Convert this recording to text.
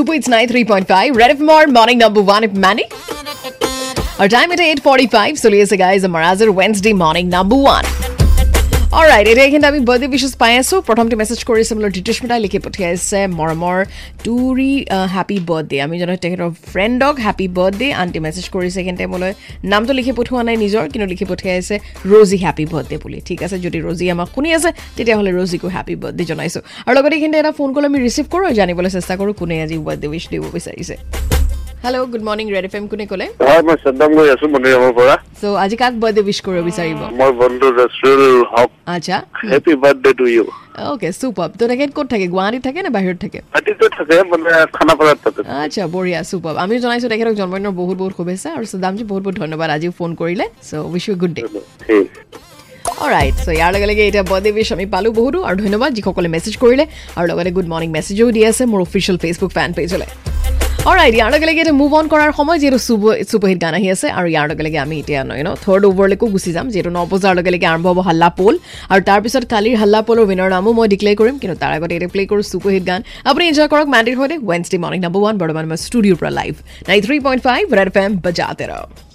Super it's nine three point five red F மார் Our time at 8.45, so yes guys, I'm Wednesday morning number one. Alright এতিয়া এইখিনিতে আমি birthday wishes পাই আছোঁ। প্ৰথমতে message কৰিছে মোলৈ ধিতিশ মিটাই লিখি পঠিয়াইছে মৰমৰ টুৰি হেপী বাৰ্থডে আমি জানো তেখেতৰ ফ্ৰেণ্ডক হেপী বাৰ্থডে আণ্টি মেছেজ কৰিছে এইখিনিতে মোলৈ নামটো লিখি পঠোৱা নাই নিজৰ কিন্তু লিখি পঠিয়াইছে ৰজি হেপী বাৰ্থডে বুলি। ঠিক আছে যদি ৰজি আমাক শুনি আছে তেতিয়াহ'লে ৰজিকো হেপী বাৰ্থডে জনাইছোঁ। আৰু লগতে এইখিনিতে এটা ফোন কল আমি ৰিচিভ কৰোঁ জানিবলৈ চেষ্টা কৰোঁ কোনে আজি বাৰ্থডে উইচ দিব বিচাৰিছে। Hello' good morning red F M কোনে ক'লে? হয় মই চদ্দাম গৈ আছো মণিৰামৰ পৰা। চ' আজি কাক বাৰ্থডে উইচ কৰিব বিচাৰিব? মই বন্ধু ৰচুল হক। আচ্ছা। Happy birthday to you okay super তো তেখেত ক'ত থাকে? গুৱাহাটীত থাকে নে বাহিৰত থাকে? ৰাতিটো থাকে মানে খানাপাৰাত থাকে। আচ্ছা বঢ়িয়া চুপাৰ আমি জনাইছোঁ তেখেতক জন্মদিনৰ বহুত বহুত শুভেচ্ছা আৰু সদামজী বহুত বহুত ধন্যবাদ আজিও ফোন কৰিলে। So' wish you good day ঠিক। ৰাইট চ' ইয়াৰ লগে লগে এতিয়া বাৰ্থডে উইচ আমি পালোঁ বহুতো আৰু ধন্যবাদ যিসকলে মেছেজ কৰিলে আৰু লগতে গুড মৰ্ণিং মেছেজো দি আছে মোৰ অফিচিয়েল ফেচবুক ফেন পেজলৈ অলৰাইট ইয়াৰ লগে লগে এতিয়া মুভ অন কৰাৰ সময় যিহেতু চুপাৰ চুপাৰহিট গান আহি আছে আৰু ইয়াৰ লগে লগে আমি এতিয়া ন থাৰ্ড অভাৰলৈকো গুচি যাম যিহেতু ন বজাৰ লগে লগে আৰম্ভ হ'ব হাল্লা পল আৰু তাৰপিছত কালিৰ হাল্লা পলৰ উইনাৰ নামো মই ডিক্লেয়াৰ কৰিম কিন্তু তাৰ আগতে এতিয়া প্লে কৰোঁ চুপাৰহিট গান। আপুনি এনজয় কৰক মেণ্ডিৰ সৈতে ৱেনছডে মৰ্ণিং নম্বৰ ওৱান বৰ্তমান মই ষ্টুডিঅ'ৰ পৰা live nine three point five red F M বজাতে ৰহ